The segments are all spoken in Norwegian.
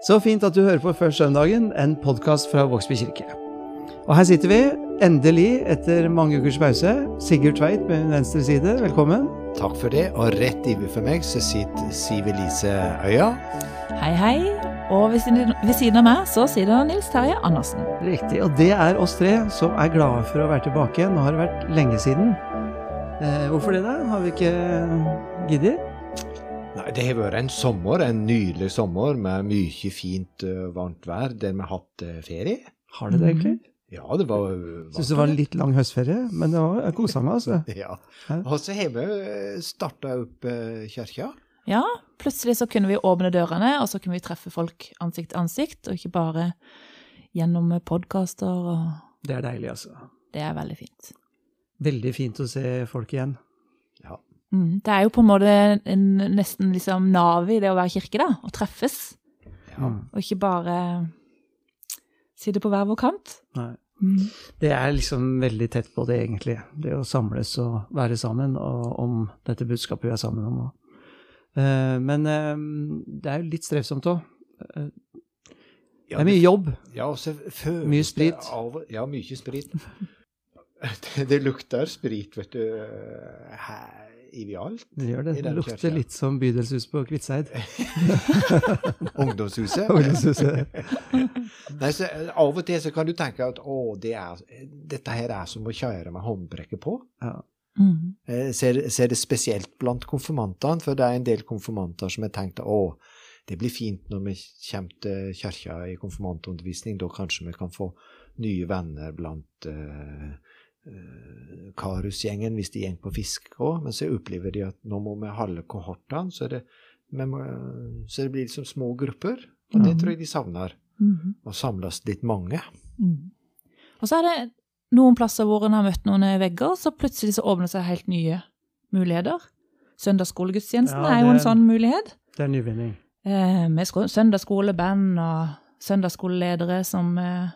Så fint at du hører på Før søndagen, en podkast fra Vågsby kirke. Og her sitter vi, endelig, etter mange ukers pause. Sigurd Tveit med min venstre side, velkommen. Takk for det. Og rett over for meg så sitter Siv Elise Øya. Hei, hei. Og ved siden av meg så sitter Nils Terje Andersen. Riktig. Og det er oss tre som er glade for å være tilbake. Nå har det vært lenge siden. Eh, hvorfor det, da? Har vi ikke giddet? Nei, Det har vært en sommer, en nydelig sommer med mye fint uh, varmt vær der vi har hatt uh, ferie. Har det det, egentlig? Ja, det var uh, Syns det var en litt lang høstferie, men det var, jeg kosa meg, altså. Ja. Ja. Og så har vi starta opp uh, kirka. Ja, plutselig så kunne vi åpne dørene, og så kunne vi treffe folk ansikt til ansikt, og ikke bare gjennom podkaster, og Det er deilig, altså. det er veldig fint. Veldig fint å se folk igjen. Mm. Det er jo på en måte en, nesten liksom navet i det å være kirke, da. Å treffes. Ja. Og ikke bare sitte på hver vår kant. Nei. Mm. Det er liksom veldig tett på det, egentlig. Det å samles og være sammen og om dette budskapet vi er sammen om. Eh, men uh, det er jo litt strevsomt òg. det er mye jobb. Ja, og så Mye sprit. Av, ja, mye sprit. det, det lukter sprit, vet du, her overalt. Det gjør det. Det lukter kirka. litt som bydelshus på Kviteseid. Ungdomshuset. Ungdomshuset. Nei, så eh, Av og til så kan du tenke at å, det er, dette her er som å kjøre med håndbrekket på. Ja. Mm. Jeg ser, ser det spesielt blant konfirmantene, for det er en del konfirmanter som har tenkt å, det blir fint når vi kommer til kirka i konfirmantundervisning, da kanskje vi kan få nye venner blant uh, Karusgjengen hvis de går på fiske òg, men så opplever de at nå må vi halve kohortene, så, det, vi må, så det blir liksom små grupper. Og det tror jeg de savner. Mm. Å samles litt mange. Mm. Og så er det noen plasser hvor en har møtt noen vegger, så plutselig så åpner det seg helt nye muligheter. Søndagsskolegudstjenesten Ja, er jo en sånn mulighet. Det er nyvinning. Eh, med søndagsskoleband og søndagsskoleledere som eh,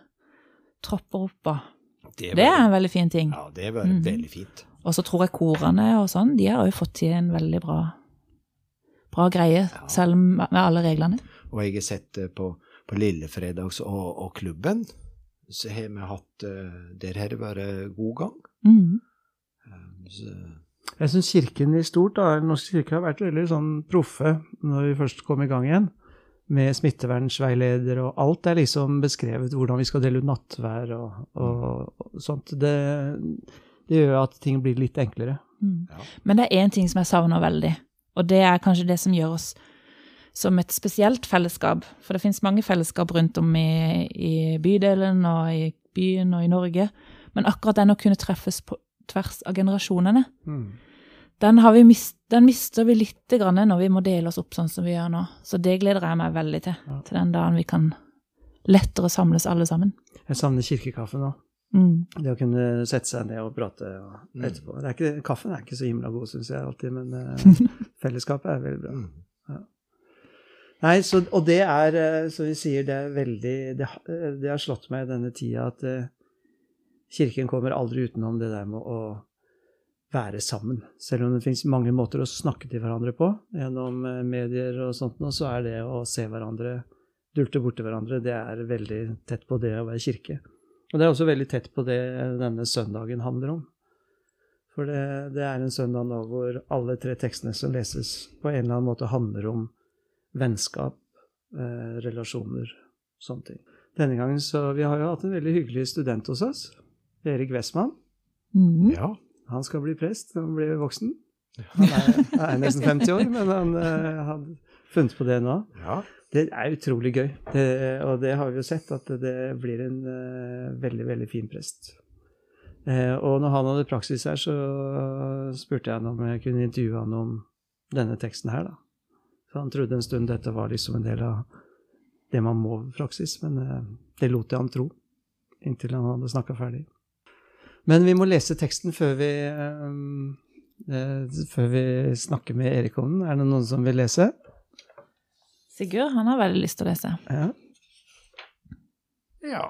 tropper opp. Og. Det, Det er en veldig fin ting. ja, det var mm. veldig fint. Og så tror jeg korene og sånn, de har jo fått til en veldig bra, bra greie, Ja. selv med alle reglene. Og jeg har sett det på, på Lillefredags og, og klubben. Så har vi hatt eh, Der har det vært god gang. Mm. Eh, Så, Jeg syns kirken i stort, da, Norsk kirke, har vært veldig sånn proffe når vi først kom i gang igjen. Med smittevernveileder og alt er liksom beskrevet hvordan vi skal dele ut nattvær og, og, og sånt. Det, det gjør at ting blir litt enklere. Mm. ja. Men det er én ting som jeg savner veldig, og det er kanskje det som gjør oss som et spesielt fellesskap. For det finnes mange fellesskap rundt om i, i bydelen og i byen og i Norge. Men akkurat den å kunne treffes på tvers av generasjonene, den, har vi mist, den mister vi litt grann når vi må dele oss opp sånn som vi gjør nå. Så det gleder jeg meg veldig til. Ja. Til den dagen vi kan lettere samles alle sammen. Jeg savner kirkekaffe nå. Mm. Det å kunne sette seg ned og prate og Mm. etterpå. Det er ikke, kaffen er ikke så himla god, syns jeg alltid, men eh, fellesskapet er veldig bra. Ja. Nei, så, og det er, eh, som vi sier, det er veldig Det, har- eh, det har slått meg i denne tida at kirken kommer aldri utenom det der med å være sammen. Selv om det finnes mange måter å snakke til hverandre på gjennom eh, medier og sånt, så er det å se hverandre, dulte borti hverandre, det er veldig tett på det å være kirke. Og det er også veldig tett på det denne søndagen handler om. For det, det er en søndag nå hvor alle tre tekstene som leses, på en eller annen måte handler om vennskap, eh, relasjoner, sånne ting. Denne gangen så Vi har jo hatt en veldig hyggelig student hos oss. Erik Westman. Mm. Ja. Han skal bli prest når han blir voksen. Han er, er nesten 50 år, men han uh, har funnet på det nå. ja. Det er utrolig gøy, det, og det har vi jo sett, at det blir en uh, veldig, veldig fin prest. Uh, og når han hadde praksis her, så spurte jeg han om jeg kunne intervjue han om denne teksten her, da. Så han trodde en stund dette var liksom en del av det man må praksis, men eh, det lot jeg han tro, inntil han hadde snakka ferdig. Men vi må lese teksten før vi, eh, eh, før vi snakker med Erik om den. Er det noen som vil lese? Sigurd han har veldig lyst til å lese. Ja. ja.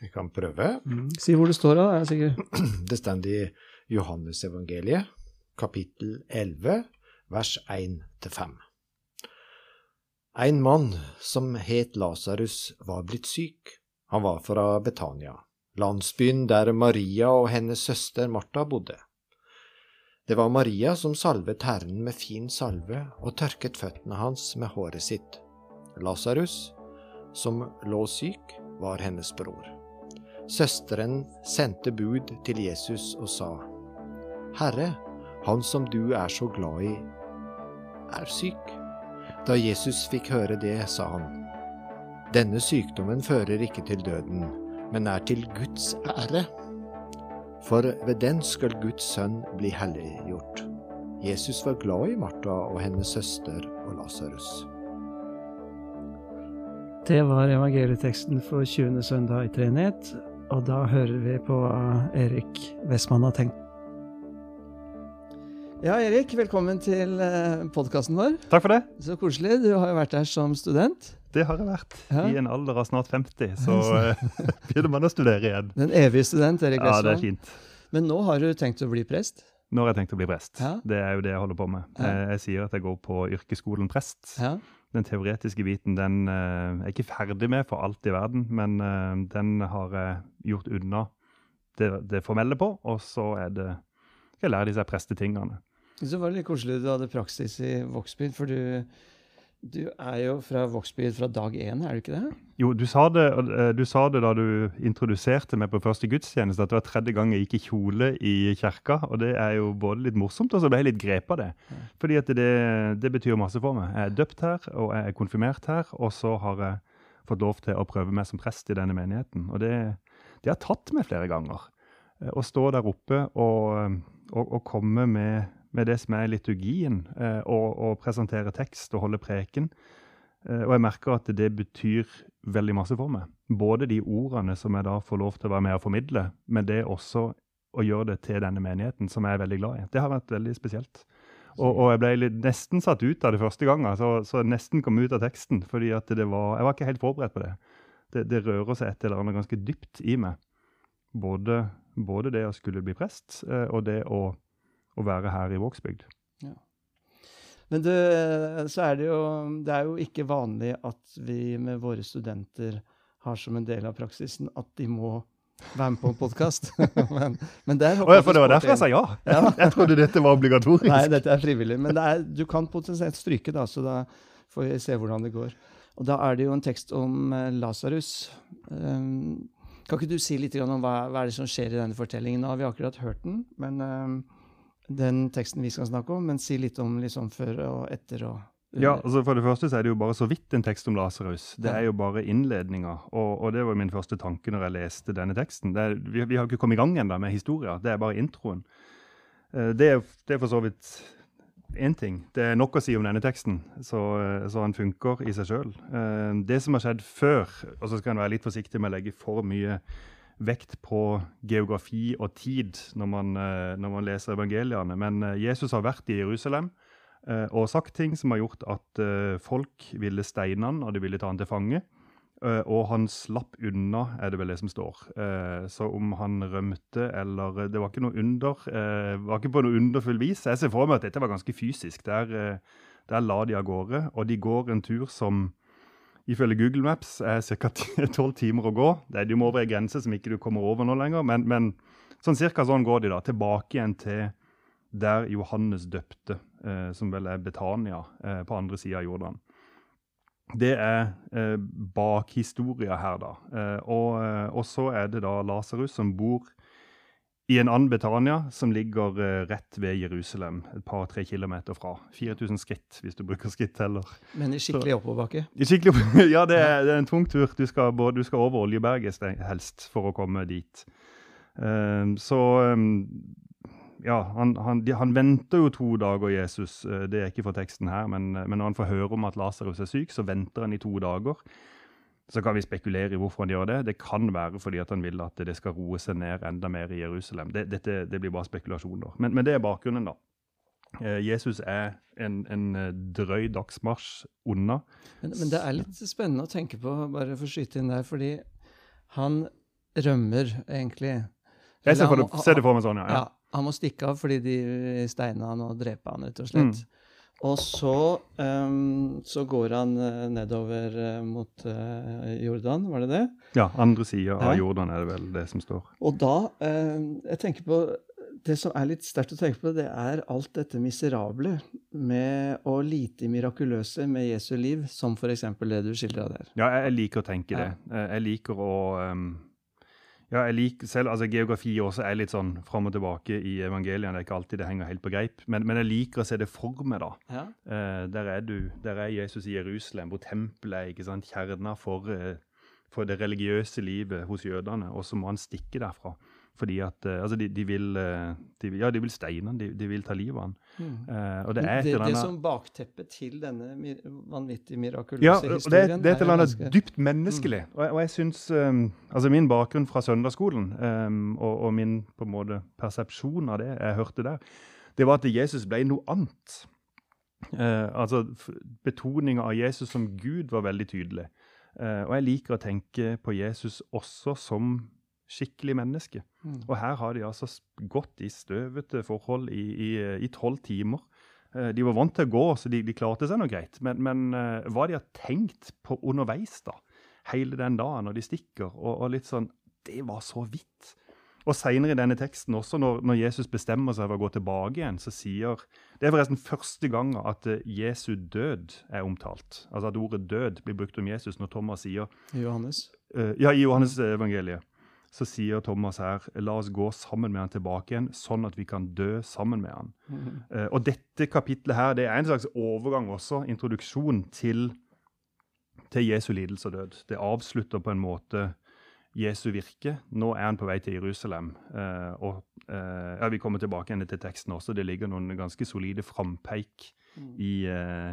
Vi kan prøve. Mm. Si hvor det står, da, Sigurd. Det står i Johannesevangeliet, kapittel 11, vers 1-5. En mann som het Lasarus, var blitt syk. Han var fra Betania, landsbyen der Maria og hennes søster Martha bodde. Det var Maria som salvet Herren med fin salve og tørket føttene hans med håret sitt. Lasarus, som lå syk, var hennes bror. Søsteren sendte bud til Jesus og sa, Herre, han som du er så glad i, er syk. Da Jesus fikk høre det, sa han, Denne sykdommen fører ikke til døden, men er til Guds ære. For ved den skal Guds sønn bli helliggjort. Jesus var glad i Martha og hennes søster og Lasarus. Det var evangelieteksten for 20. søndag i treenighet, og da hører vi på hva Erik Westman har tenkt. Ja, Erik, velkommen til podkasten vår. Takk for det. Så koselig. Du har jo vært her som student. Det har jeg vært. Ja. I en alder av snart 50, så eh, begynner man å studere igjen. Den evige student, Erik Ja, det er fint. Men nå har du tenkt å bli prest? Nå har jeg tenkt å bli prest. Ja. Det er jo det jeg holder på med. Ja. Jeg, Jeg sier at jeg går på yrkesskolen prest. Ja. Den teoretiske biten den eh, er jeg ikke ferdig med for alt i verden, men eh, den har jeg gjort unna det, det formelle på, og så er det jeg lære disse prestetingene. Så var det litt koselig du hadde praksis i Vågsbyen, for du, du er jo fra Vågsbygd fra dag én, er du ikke det? Jo, du sa, det, eh, du sa det da du introduserte meg på første gudstjeneste, at det var tredje gang jeg gikk i kjole i kirka. Og det er jo både litt morsomt, og så ble jeg litt grepet av det. Fordi at det, det betyr masse for meg. Jeg er døpt her, og jeg er konfirmert her, og så har jeg fått lov til å prøve meg som prest i denne menigheten. Og det, det har tatt meg flere ganger. eh, Å stå der oppe og, og, og komme med, med det som er liturgien, eh, og, og presentere tekst og holde preken. Eh, Og jeg merker at det betyr veldig masse for meg. Både de ordene som jeg da får lov til å være med og formidle, men det også å gjøre det til denne menigheten, som jeg er veldig glad i. Det har vært veldig spesielt. Og, og jeg ble litt, nesten satt ut av det første gangen, så, så jeg nesten kom ut av teksten. fordi at det var, Jeg var ikke helt forberedt på det. Det, det rører seg et eller annet ganske dypt i meg. Både, både det å skulle bli prest, eh, og det å, å være her i Vågsbygd. Men du, så er det jo Det er jo ikke vanlig at vi med våre studenter har som en del av praksisen at de må være med på en podkast. men, men der Å ja, for det var derfor jeg sa ja! Ja. Jeg trodde dette var obligatorisk. Nei, dette er frivillig. Men det er, du kan potensielt stryke, da, så da får vi se hvordan det går. Og da er det jo en tekst om eh, Lasarus. Um, kan ikke du si litt om hva, hva er det som skjer i denne fortellingen? Nå har vi akkurat hørt den, men um, den teksten vi skal snakke om, men si litt om liksom før og etter og. Ja, altså For det første så er det jo bare så vidt en tekst om Lasarus. Det er jo bare innledninga. Og, og det var min første tanke når jeg leste denne teksten. Er, vi, vi har ikke kommet i gang ennå med historia. Det er bare introen. Eh, Det er, det er for så vidt én ting. Det er nok å si om denne teksten, så, eh, så han funker i seg sjøl. Det som har skjedd før, og så skal en være litt forsiktig med å legge for mye vekt på geografi og tid når man, eh, når man leser evangeliene, men eh, Jesus har vært i Jerusalem eh, og sagt ting som har gjort at folk ville steine han, og de ville ta han til fange. Og han slapp unna, er det vel det som står. Så om han rømte eller Det var ikke noe under. var ikke på noe underfull vis. Jeg ser for meg at dette var ganske fysisk. Der, der la de av gårde, og de går en tur som ifølge Google Maps er ca. tolv timer å gå. Det er du må over ei grense som ikke du kommer over nå lenger, men, men sånn cirka sånn går de da. Tilbake igjen til der Johannes døpte, eh, som vel er Betania, eh, på andre sida av Jordan. Det er eh, bakhistoria her, da. Eh, eh, og så er det da Lasarus som bor i en annen Betania, som ligger eh, rett ved Jerusalem, et par-tre kilometer fra. 4000 skritt, hvis du bruker skritteller. Men i skikkelig oppoverbakke. I skikkelig, ja, det er, det er en tung tur. Du skal, både, du skal over Oljeberget helst for å komme dit. Um, så um, ja, han, han, de, han venter jo to dager, Jesus. Eh, det er ikke for teksten her, men, men når han får høre om at Lasarus er syk, så venter han i to dager. Så kan vi spekulere i hvorfor han gjør det. Det kan være fordi at han vil at det skal roe seg ned enda mer i Jerusalem. Det, dette, det blir bare spekulasjoner. Men, men det er bakgrunnen, da. Eh, Jesus er en, en eh, drøy dagsmarsj unna. Men, men det er litt spennende å tenke på, bare for å skyte inn der, fordi han rømmer egentlig. Jeg ser, det, for meg sånn, ja. Ja, han må stikke av fordi de steina han og drepe han, rett og slett. Mm. Og så, um, så går han uh, nedover uh, mot uh, Jordan, var det det? Ja, andre sida av Ja. Jordan er det vel det som står. Og da Jeg tenker på Det som er litt sterkt å tenke på, det er alt dette miserable med og lite mirakuløse med Jesu liv, som f.eks. det du skildra der. Ja, jeg, liker å tenke det. Eh, Jeg liker å ehm, Ja, jeg liker selv Altså, geografi også er litt sånn fram og tilbake i evangeliene. Det er ikke alltid det henger helt på greip. Men, men jeg liker å se det for meg, da. Ja. Eh, der er du. Der er Jesus i Jerusalem, hvor tempelet er ikke sant, kjerna for, eh, for det religiøse livet hos jødene. Og så må han stikke derfra. Fordi at eh, Altså, de, de vil eh, de, Ja, de vil steine han, de, de vil ta livet av han. Mm. Eh, og det er et det, eller det som bakteppe til denne mir vanvittig mirakuløse Ja, og det, det er et eller annet ganske- Mm. dypt menneskelig. Og, jeg- og jeg syns um, Altså, min bakgrunn fra søndagsskolen um, og, og min på en måte persepsjon av det jeg hørte der, det var at Jesus ble noe annet. Uh, altså, Betoninga av Jesus som Gud var veldig tydelig. Uh, og jeg liker å tenke på Jesus også som skikkelig menneske. Mm. Og her har de altså gått i støvete forhold i, tolv timer. Eh, De var vant til å gå, så de, de klarte seg nå greit. Men, men eh, hva de har tenkt på underveis da, hele den dagen når de stikker, og, og litt sånn Det var så vidt. Og seinere i denne teksten også, når, når Jesus bestemmer seg for å gå tilbake igjen, så sier Det er forresten første gang at eh, Jesu død er omtalt. Altså at ordet død blir brukt om Jesus når Thomas sier I Johannes. Uh, ja, i Johannes evangeliet så sier Thomas her la oss gå sammen med han tilbake igjen, sånn at vi kan dø sammen med han. Mm -hmm. uh, og dette kapitlet her, det er en slags overgang også, introduksjon til, til Jesu lidelse og død. Det avslutter på en måte Jesu virke. Nå er han på vei til Jerusalem. Uh, og uh, ja, Vi kommer tilbake igjen til teksten også. Det ligger noen ganske solide frampeik Mm. i,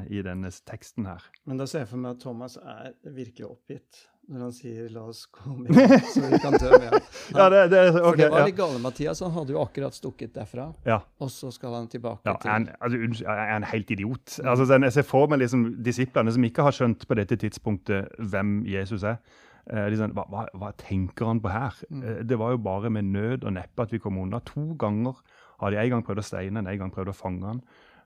i denne teksten her. Men da ser jeg for meg at Thomas er virkelig oppgitt når han sier 'la oss komme inn, så vi kan dø med. Ja, det, det, For det var ja. litt gale, Mathias. Han hadde jo akkurat stukket derfra, ja. og så skal han tilbake Ja, til Ja, han, altså, er han helt idiot? Altså, jeg ser for meg liksom, disiplene som ikke har skjønt på dette tidspunktet hvem Jesus er. Eh, sånn, hva, hva, hva tenker han på her? Mm. Eh, det var jo bare med nød og neppe at vi kom unna. To ganger har de en gang prøvd å steine han, en gang prøvd å fange han.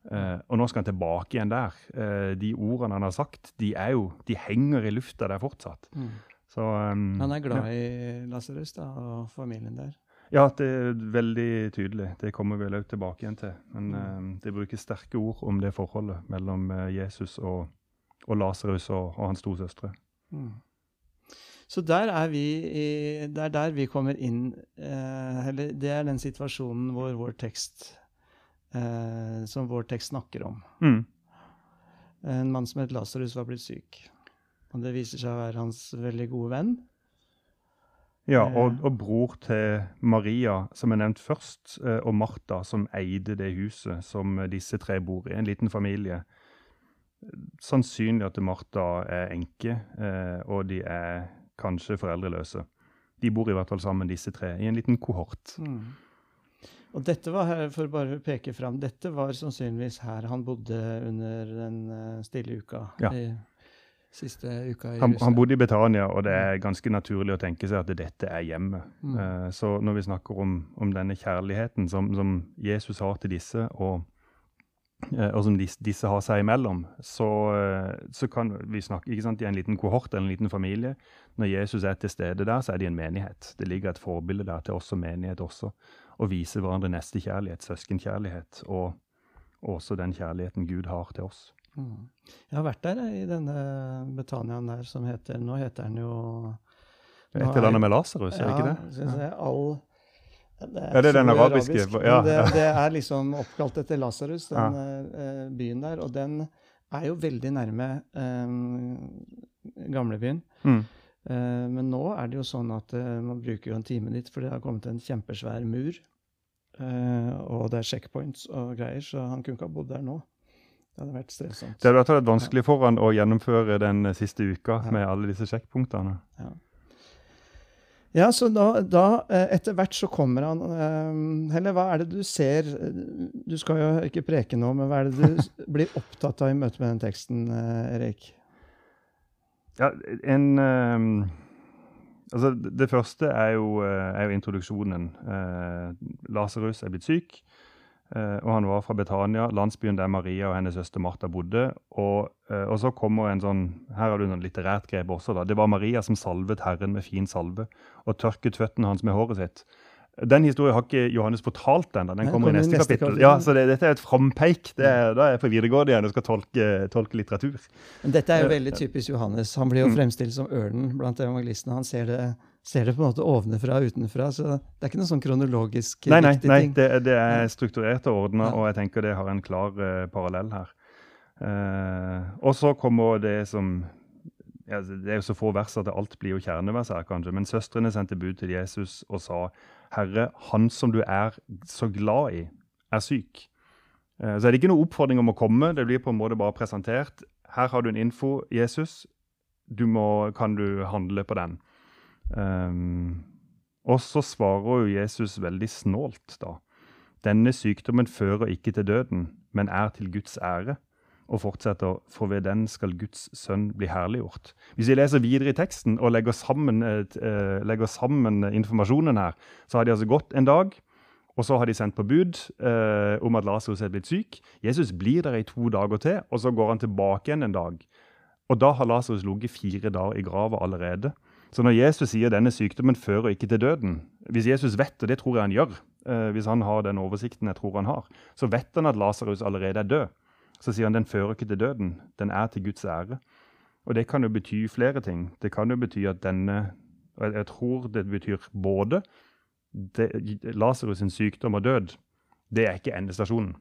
Eh, og nå skal han tilbake igjen der. Uh, de ordene han har sagt, de, er jo, de henger i lufta der fortsatt. Mm. Så, um, Han er glad ja. i Lasarus og familien der. Ja, det er veldig tydelig. Det kommer vi vel også tilbake igjen til. Men Mm. uh, det brukes sterke ord om det forholdet mellom eh, Jesus og, og Lasarus og, og hans to søstre. Mm. Så der er vi i, det er der vi kommer inn Eller det er den situasjonen hvor vår tekst eh, Som vår tekst snakker om. Mm. En mann som het Lasarus, var blitt syk. Og det viser seg å være hans veldig gode venn. Ja, Eh. og, og bror til Maria, som er nevnt først, eh, og Martha, som eide det huset som disse tre bor i. En liten familie. Sannsynlig at Martha er enke, eh, og de er kanskje foreldreløse. De bor i hvert fall sammen, disse tre, i en liten kohort. Mm. Og dette var her, for bare å peke fram, dette var sannsynligvis her han bodde under den eh, stille uka. Ja. I, siste uka i Han, han bodde i Betania, og det er ganske naturlig å tenke seg at dette er hjemmet. Mm. Uh, Så når vi snakker om, om denne kjærligheten som, som Jesus har til disse, og, og som disse, disse har seg imellom, så, eh, så kan vi snakke ikke sant, i en liten kohort eller en liten familie. Når Jesus er til stede der, så er de en menighet. Det ligger et forbilde der til oss som menighet også. Å vise hverandre nestekjærlighet, søskenkjærlighet, og og også den kjærligheten Gud har til oss. Mm. Jeg har vært der i denne Betaniaen der som heter Nå heter den jo Et eller annet med Lasarus, er det ikke det? Ja, se, all det Ja, det er den arabiske, arabisk, ja, det, det er liksom oppkalt etter Lasarus, den eh, byen der. Og den er jo veldig nærme eh, gamlebyen. Mm. Uh, men nå er det jo sånn at uh, man bruker jo en time dit, for det har kommet en kjempesvær mur. Uh, og det er checkpoints og greier, så han kunne ikke ha bodd der nå. Det hadde vært strevsomt. Det hadde vært vanskelig for han å gjennomføre den eh, siste uka Ja. med alle disse sjekkpunktene. Ja, så da, da eh, etter hvert så kommer han eh, Eller hva er det du ser Du skal jo ikke preke nå, men hva er det du blir opptatt av i møte med den teksten, eh, Erik? Ja, en ehm, Altså, det første er jo, er jo introduksjonen. Lasarus er blitt syk. Eh, og han var fra Betania, landsbyen der Maria og hennes søster Martha bodde. Og, eh, og, så kommer en sånn Her har du noen litterært grep også. da. Det var Maria som salvet Herren med fin salve og tørket føttene hans med håret sitt. Den historien har ikke Johannes fortalt ennå. Den, kommer i neste, neste kapittel. kapittel. Ja, så det, Dette er et frampeik. da er jeg på videregående igjen og skal tolke, tolke, litteratur. Men Dette er jo veldig typisk Johannes. Han blir jo mm. fremstilt som ørnen blant evangelistene. Han ser det, ser det på en måte ovenfra og utenfra. Så det er ikke noe sånn kronologisk nei, nei, nei, ting. Nei, det, det, er strukturert og ordna, ja. og jeg tenker det har en klar uh, parallell her. Uh, og så kommer det som ja, Det er jo så få vers at alt blir jo kjernevers her, kanskje. Men søstrene sendte bud til Jesus og sa Herre, han som du er så glad i, er syk. Eh, så er det ikke noe oppfordring om å komme, det blir på en måte bare presentert. Her har du en info, Jesus. Du må, kan du handle på den? Um, og så svarer jo Jesus veldig snålt, da. Denne sykdommen fører ikke til døden, men er til Guds ære og fortsetter, for ved den skal Guds sønn bli herliggjort. Hvis vi leser videre i teksten og legger sammen, uh, legger sammen informasjonen her, så har de altså gått en dag, og så har de sendt på bud uh, om at Lasarus er blitt syk. Jesus blir der i to dager til, og så går han tilbake igjen en dag. Og da har Lasarus ligget fire dager i grava allerede. Så når Jesus sier denne sykdommen fører ikke til døden Hvis Jesus vet, og det tror jeg han gjør, uh, hvis han har den oversikten jeg tror han har, så vet han at Lasarus allerede er død så sier han den fører ikke til døden, den er til Guds ære. Og det kan jo bety flere ting. Det kan jo bety at denne Og jeg, tror det betyr både Lasarus sykdom og død. Det er ikke endestasjonen.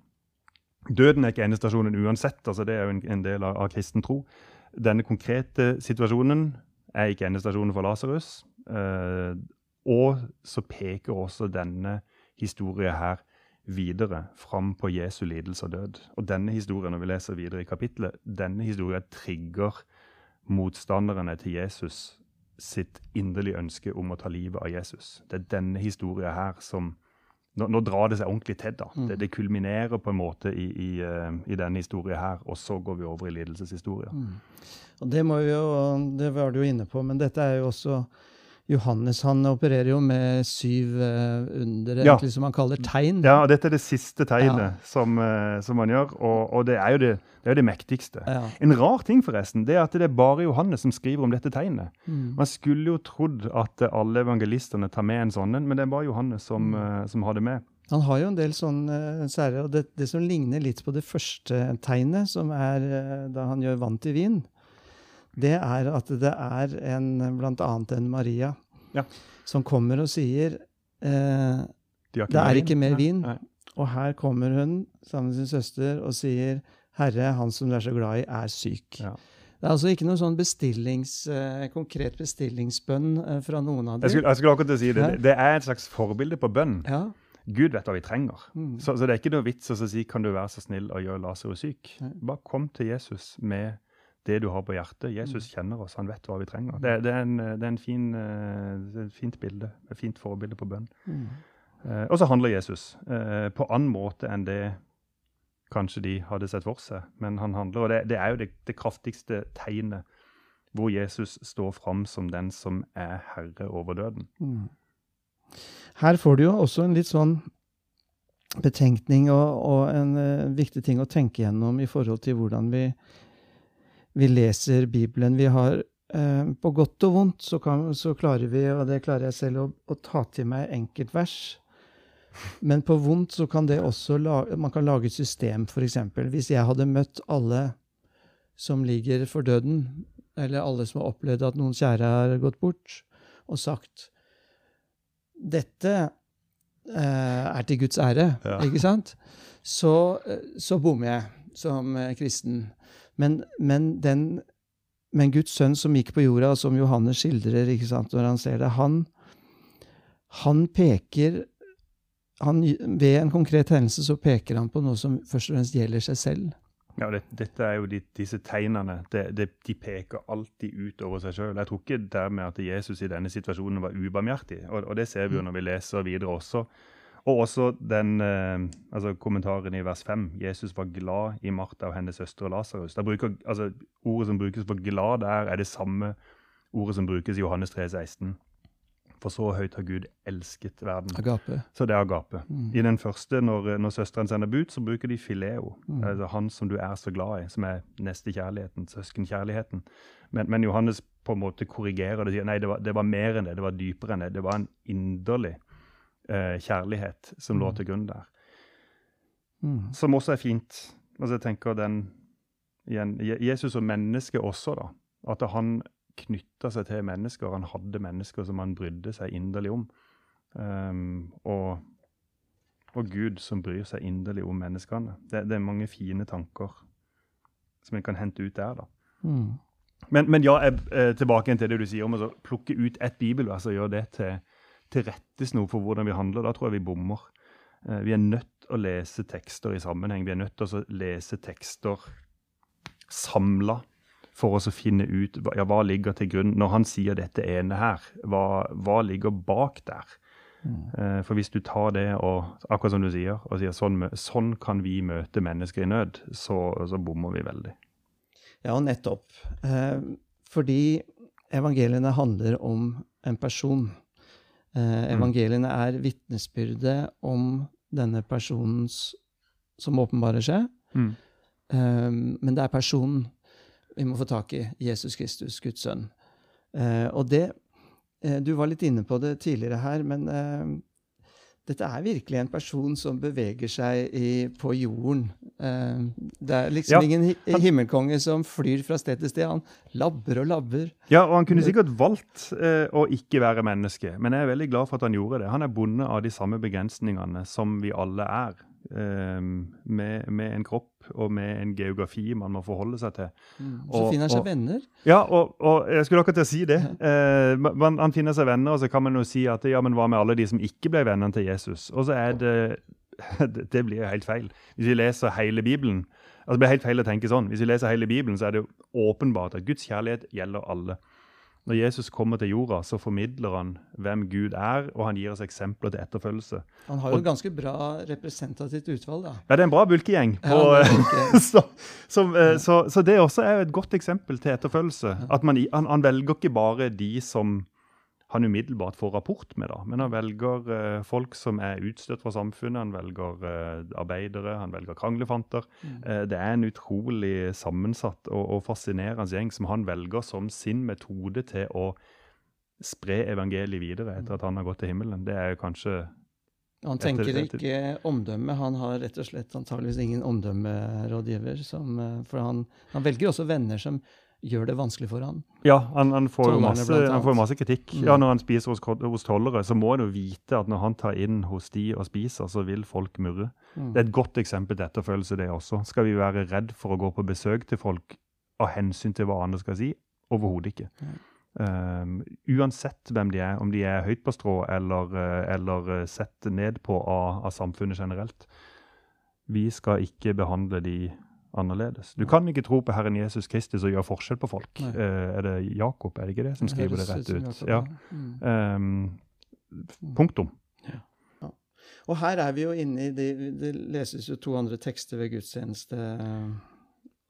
Døden er ikke endestasjonen uansett. altså Det er jo en, en del av, av, kristen tro. Denne konkrete situasjonen er ikke endestasjonen for Lasarus. Eh, og så peker også denne historien her videre fram på Jesu lidelse og død. Og denne historien, når vi leser videre i kapittelet, denne historien trigger motstanderne til Jesus sitt inderlige ønske om å ta livet av Jesus. Det er denne historien her som Nå, nå drar det seg ordentlig til. da. Mm. Det, det, kulminerer på en måte i, i, uh, i denne historien her, og så går vi over i lidelseshistorien. Mm. Og det, må vi jo, det var du jo inne på, men dette er jo også Johannes han opererer jo med syv uh, under, ja. som han kaller tegn. Ja, og dette er det siste tegnet ja. som, uh, som, han gjør, og, og, det er jo det, det, er det mektigste. Ja. En rar ting forresten, det er at det er bare Johannes som skriver om dette tegnet. Mm. Man skulle jo trodd at alle evangelistene tar med en sånn men det er bare Johannes som, uh, som har det med. Han har jo en del sånne sære, og det, det, som ligner litt på det første tegnet, som er da han gjør vann til vin det er at det er en, blant annet en Maria ja. som kommer og sier eh, de Det er ikke mer vin. Nei. Og her kommer hun sammen med sin søster og sier Herre, han som du er så glad i, er syk. Ja. Det er altså ikke noe sånn bestillings, eh, konkret bestillingsbønn eh, fra noen av dem. Jeg skulle, jeg skulle akkurat si det. Det er et slags forbilde på bønn. Ja. Gud vet hva vi trenger. Mm. Så, så, det er ikke noe vits å si kan du være så snill og gjøre Lasarus syk. Bare kom til Jesus med det du har på hjertet. Jesus mm. kjenner oss, han vet hva vi trenger. Det, det, er, en, det er, en fin, eh, et fint bilde, et fint forbilde på bønn. Mm. Eh, og så handler Jesus eh, på annen måte enn det kanskje de hadde sett for seg. Men han handler, og det, det er jo det, det, kraftigste tegnet hvor Jesus står fram som den som er herre over døden. Mm. Her får du jo også en litt sånn betenkning og, og en uh, viktig ting å tenke gjennom i forhold til hvordan vi vi leser Bibelen. Vi har eh, På godt og vondt så, kan, så, klarer vi, og det klarer jeg selv, å, å ta til meg enkeltvers. Men på vondt så kan det også lage, man kan lage et system, f.eks. Hvis jeg hadde møtt alle som ligger for døden, eller alle som har opplevd at noen kjære har gått bort, og sagt dette eh, er til Guds ære, ja. ikke sant? Så, eh, så bommer jeg som eh, kristen. Men, men, den, men, Guds sønn som gikk på jorda, som Johannes skildrer sant, når han ser det, han, han peker han, Ved en konkret hendelse så peker han på noe som først og fremst gjelder seg selv. Ja, det, dette er jo de, disse tegnene. Det, det, de peker alltid ut over seg sjøl. Jeg tror ikke dermed at Jesus i denne situasjonen var ubarmhjertig. Og, og det ser vi jo når vi leser videre også. Og også den eh, altså kommentaren i vers 5. Jesus var glad i Martha og hennes søster Lasarus. Altså, ordet som brukes for 'glad' der, er det samme ordet som brukes i Johannes 3, 16. For så høyt har Gud elsket verden. Agape. Så det er agape. Mm. I den første, når, når søsteren sender bud, så bruker de fileo. Mm. Altså han som du er så glad i, som er nestekjærligheten, søskenkjærligheten. Men, men Johannes på en måte korrigerer det nei, det var, det var mer enn det, det var dypere enn det. Det var en inderlig eh, kjærlighet som lå Mm. til grunn der. Mm. Som også er fint. Altså jeg tenker den igjen, Jesus som menneske også, da. At han knytta seg til mennesker. Han hadde mennesker som han brydde seg inderlig om. Um, og, og Gud som bryr seg inderlig om menneskene. Det, det er mange fine tanker som en kan hente ut der, da. Mm. Men, men ja, jeg, eh, tilbake til det du sier om å plukke ut ett bibelvers og gjøre det til, til rettesnor for hvordan vi handler. Da tror jeg vi bommer. Eh, vi er nødt til å lese tekster i sammenheng. Vi er nødt til å lese tekster samla for oss å finne ut ja, hva ligger til grunn. Når han sier dette ene her, hva, hva ligger bak der? Mm. Eh, for hvis du tar det og akkurat som du sier, og sier sånn, sånn kan vi møte mennesker i nød, så, så bommer vi veldig. Ja, nettopp. Eh, fordi evangeliene handler om en person. Eh, evangeliene er vitnesbyrdet om denne personens som åpenbarer seg. Mm. Eh, men det er personen vi må få tak i. Jesus Kristus, Guds sønn. Eh, og det eh, Du var litt inne på det tidligere her, men eh, dette er virkelig en person som beveger seg i, på jorden. Eh, det er liksom Ja, ingen hi himmelkonge som flyr fra sted til sted. Han labber og labber. Ja, og han kunne sikkert valgt eh, å ikke være menneske, men jeg er veldig glad for at han gjorde det. Han er bonde av de samme begrensningene som vi alle er, med, med en kropp og med en geografi man må forholde seg til. Så Og- finner han seg og- venner. Ja, og, og jeg skulle akkurat til å si det. Eh, man, han finner seg venner, og så kan man jo si at ja, men hva med alle de som ikke ble vennene til Jesus? Og så er det Det blir jo helt feil. Hvis vi leser hele Bibelen altså Det blir helt feil å tenke sånn. Hvis vi leser hele Bibelen, så er det jo åpenbart at Guds kjærlighet gjelder alle. Når Jesus kommer til jorda, så formidler han hvem Gud er, og han gir oss eksempler til etterfølgelse. Han har jo et ganske bra representativt utvalg, da. Ja, det er en bra bulkegjeng. Ja, på, er bulke. så, som, eh, så, så det også er et godt eksempel til etterfølgelse. At man, han, han velger ikke bare de som han umiddelbart får rapport med, da, men han velger eh, folk som er utstøtt fra samfunnet. Han velger eh, arbeidere, han velger kranglefanter. Eh, det er en utrolig sammensatt og, og fascinerende gjeng som han velger som sin metode til å spre evangeliet videre etter at han har gått til himmelen. Det er jo kanskje Han tenker etter- ikke omdømme. Han har rett og slett antageligvis ingen omdømmerådgiver. Som, eh, for han, han velger også venner som gjør det vanskelig for han. Ja, han, han, får jo masse, han får masse kritikk. Mm. Ja, Når han spiser hos, hos tollere, så må han jo vite at når han tar inn hos de og spiser, så vil folk murre. Mm. Det er et godt eksempel til etterfølgelse, det også. Skal vi være redd for å gå på besøk til folk av hensyn til hva andre skal si? Overhodet ikke. Um, uansett hvem de er, om de er høyt på strå eller, eh, eller eh, sett ned på av, av samfunnet generelt. Vi skal ikke behandle de annerledes. Du kan ikke tro på Herren Jesus Kristus og gjøre forskjell på folk. Eh, er det Jakob, er det ikke det, som skriver det rett ut? Jakob, Ja. Um, punktum. Og her er vi jo inne i det, det leses jo to andre tekster ved gudstjeneste.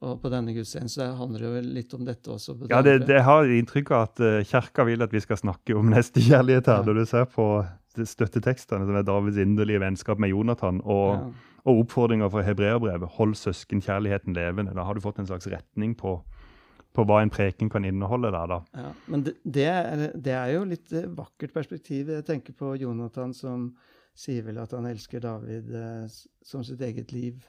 Og på denne gudstjenesten handler det jo litt om dette også. på Ja, det, det har inntrykk av at uh, kirka vil at vi skal snakke om nestekjærlighet her. Når du ser på støttetekstene, som er Davids inderlige vennskap med Jonathan, og. Og oppfordringa fra hebreerbrevet, hold søskenkjærligheten levende. Da har du fått en slags retning på, på hva en preken kan inneholde der, da. Ja, men det, det, er, det er jo litt eh, vakkert perspektiv. Jeg tenker på Jonathan som sier vel at han elsker David eh, som sitt eget liv,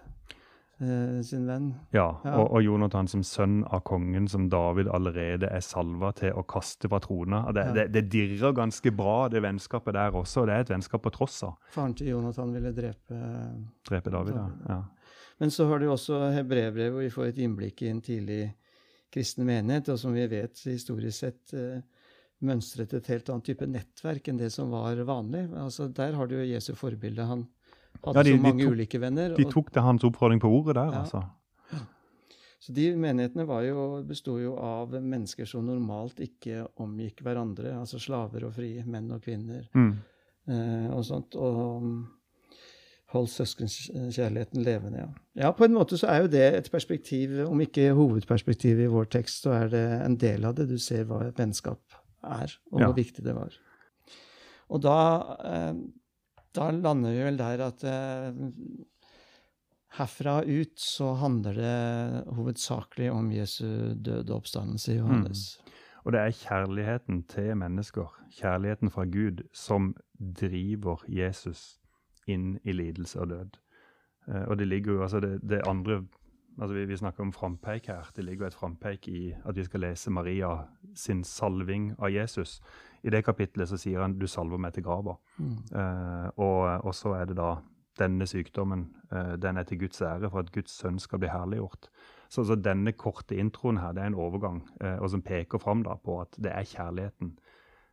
sin venn. Ja. Og, og Jonathan som sønn av kongen, som David allerede er salva til å kaste fra trona. Det, Ja. det, det dirrer ganske bra, det vennskapet der også. og Det er et vennskap på tross av Faren til Jonathan ville drepe drepe David. Ja. David. Ja. Men så har du også hebreerbrevet, hvor vi får et innblikk i en tidlig kristen menighet, og som vi vet historisk sett eh, mønstret et helt annet type nettverk enn det som var vanlig. Altså, der har du jo Jesu forbilde. Han hadde Ja, de- så de mange tok- ulike venner. De tok det hans oppfordring på ordet der, Ja. altså. Så de menighetene var jo, besto jo av mennesker som normalt ikke omgikk hverandre. Altså slaver og frie, menn og kvinner Mm. eh, og sånt. Og um, holdt søskenkjærligheten levende, ja. Ja, på en måte så er jo det et perspektiv, om ikke hovedperspektivet i vår tekst, så er det en del av det. Du ser hva et vennskap er, og Ja. hvor viktig det var. Og da, eh, da lander vi vel der at eh, herfra ut så handler det hovedsakelig om Jesu døde oppstandelse i Johannes. Og det er kjærligheten til mennesker, kjærligheten fra Gud, som driver Jesus inn i lidelse og død. Eh, og det ligger jo altså det, det andre altså vi, vi, snakker om frampeik her. Det ligger et frampeik i at vi skal lese Maria sin salving av Jesus. I det kapitlet så sier han 'du salver meg til grava'. Mm. Uh, og, og, så er det da denne sykdommen uh, den er til Guds ære for at Guds sønn skal bli herliggjort. Så, så denne korte introen her det er en overgang uh, og som peker fram da på at det er kjærligheten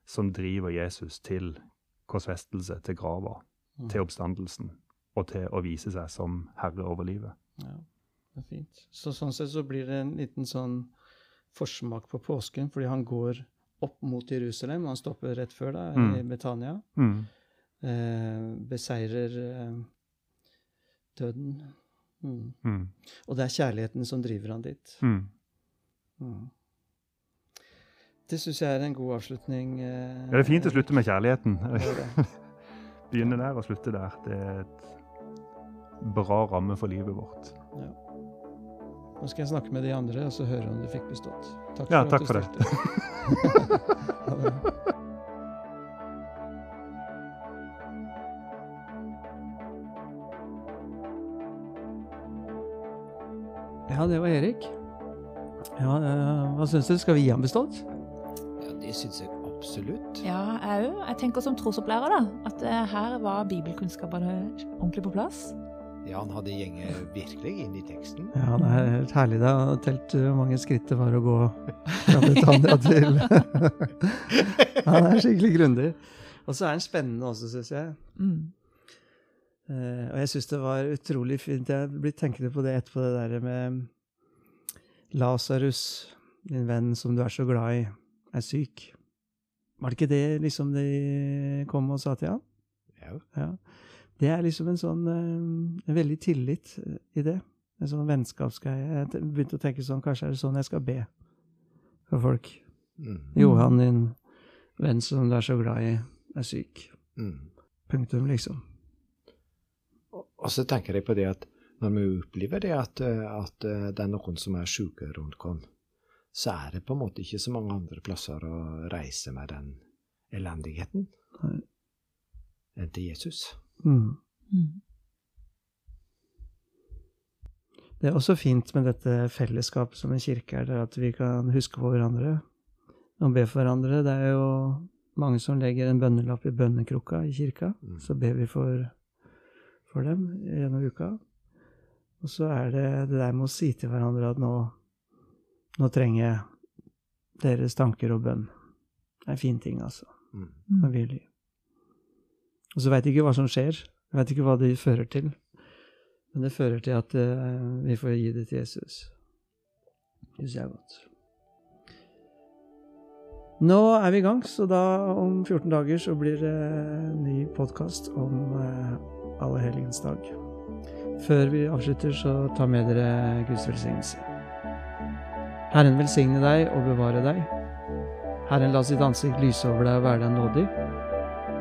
som driver Jesus til korsfestelse, til grava, mm. til oppstandelsen og til å vise seg som herre over livet. Ja. Det er fint. Så sånn sett så blir det en liten sånn forsmak på påsken, fordi han går opp mot Jerusalem. Han stopper rett før da, mm. i Betania. Mm. Eh, beseirer eh, døden. Mm. mm. Og det er kjærligheten som driver han dit. Mm. Mm. Det syns jeg er en god avslutning. Eh, ja, det er fint å slutte med kjærligheten. Begynne der og slutte der. Det er et bra ramme for livet vårt. Ja. Nå skal jeg snakke med de andre og så høre om du fikk bestått. Takk for ja, takk for det. ja, det var Erik. Ja, eh, hva syns du? Skal vi gi ham bestått? Ja, det syns jeg absolutt. Ja, jeg òg. Jeg tenker som trosopplærer da, at eh, her var bibelkunnskapene ordentlig på plass. Ja, han hadde gjenget virkelig inn i teksten. Ja, det er helt herlig. Det har telt hvor mange skritt det var å gå fra Betania til Han er skikkelig grundig. Og så er han spennende også, syns jeg. Mm. Uh, og jeg syns det var utrolig fint. Jeg blitt tenkende på det etterpå, det der med Lasarus, din venn som du er så glad i, er syk. Var det ikke det liksom de kom og sa til han? Ja. ja. Det er liksom en sånn eh, en veldig tillit eh, i det. En sånn vennskapsgreie. Jeg begynte å tenke sånn, kanskje er det sånn jeg skal be for folk. Mm. Johan, din venn som du er så glad i, er syk. Mm. Punktum, liksom. Og så tenker jeg på det at når vi opplever det at, eh, at det er noen som er syke rundt oss, så er det på en måte ikke så mange andre plasser å reise med den elendigheten enn til Jesus. Mm. Mm. Det er også fint med dette fellesskapet som en kirke er, der at vi kan huske på hverandre og be for hverandre. Det er jo mange som legger en bønnelapp i bønnekrukka i kirka. Mm. Så ber vi for, for dem gjennom uka. Og så er det det der med å si til hverandre at nå, nå trenger jeg deres tanker og bønn. Det er en fin ting, altså. Mm. Og virkelig. Og så veit jeg ikke hva som skjer. Jeg veit ikke hva det fører til. Men det fører til at uh, vi får gi det til Jesus. Det syns jeg er godt. Nå er vi i gang, så da om 14 dager så blir det en ny podkast om uh, Allehelgens dag. Før vi avslutter, så ta med dere Guds velsignelse. Herren velsigne deg og bevare deg. Herren la sitt ansikt lyse over deg og være deg nådig.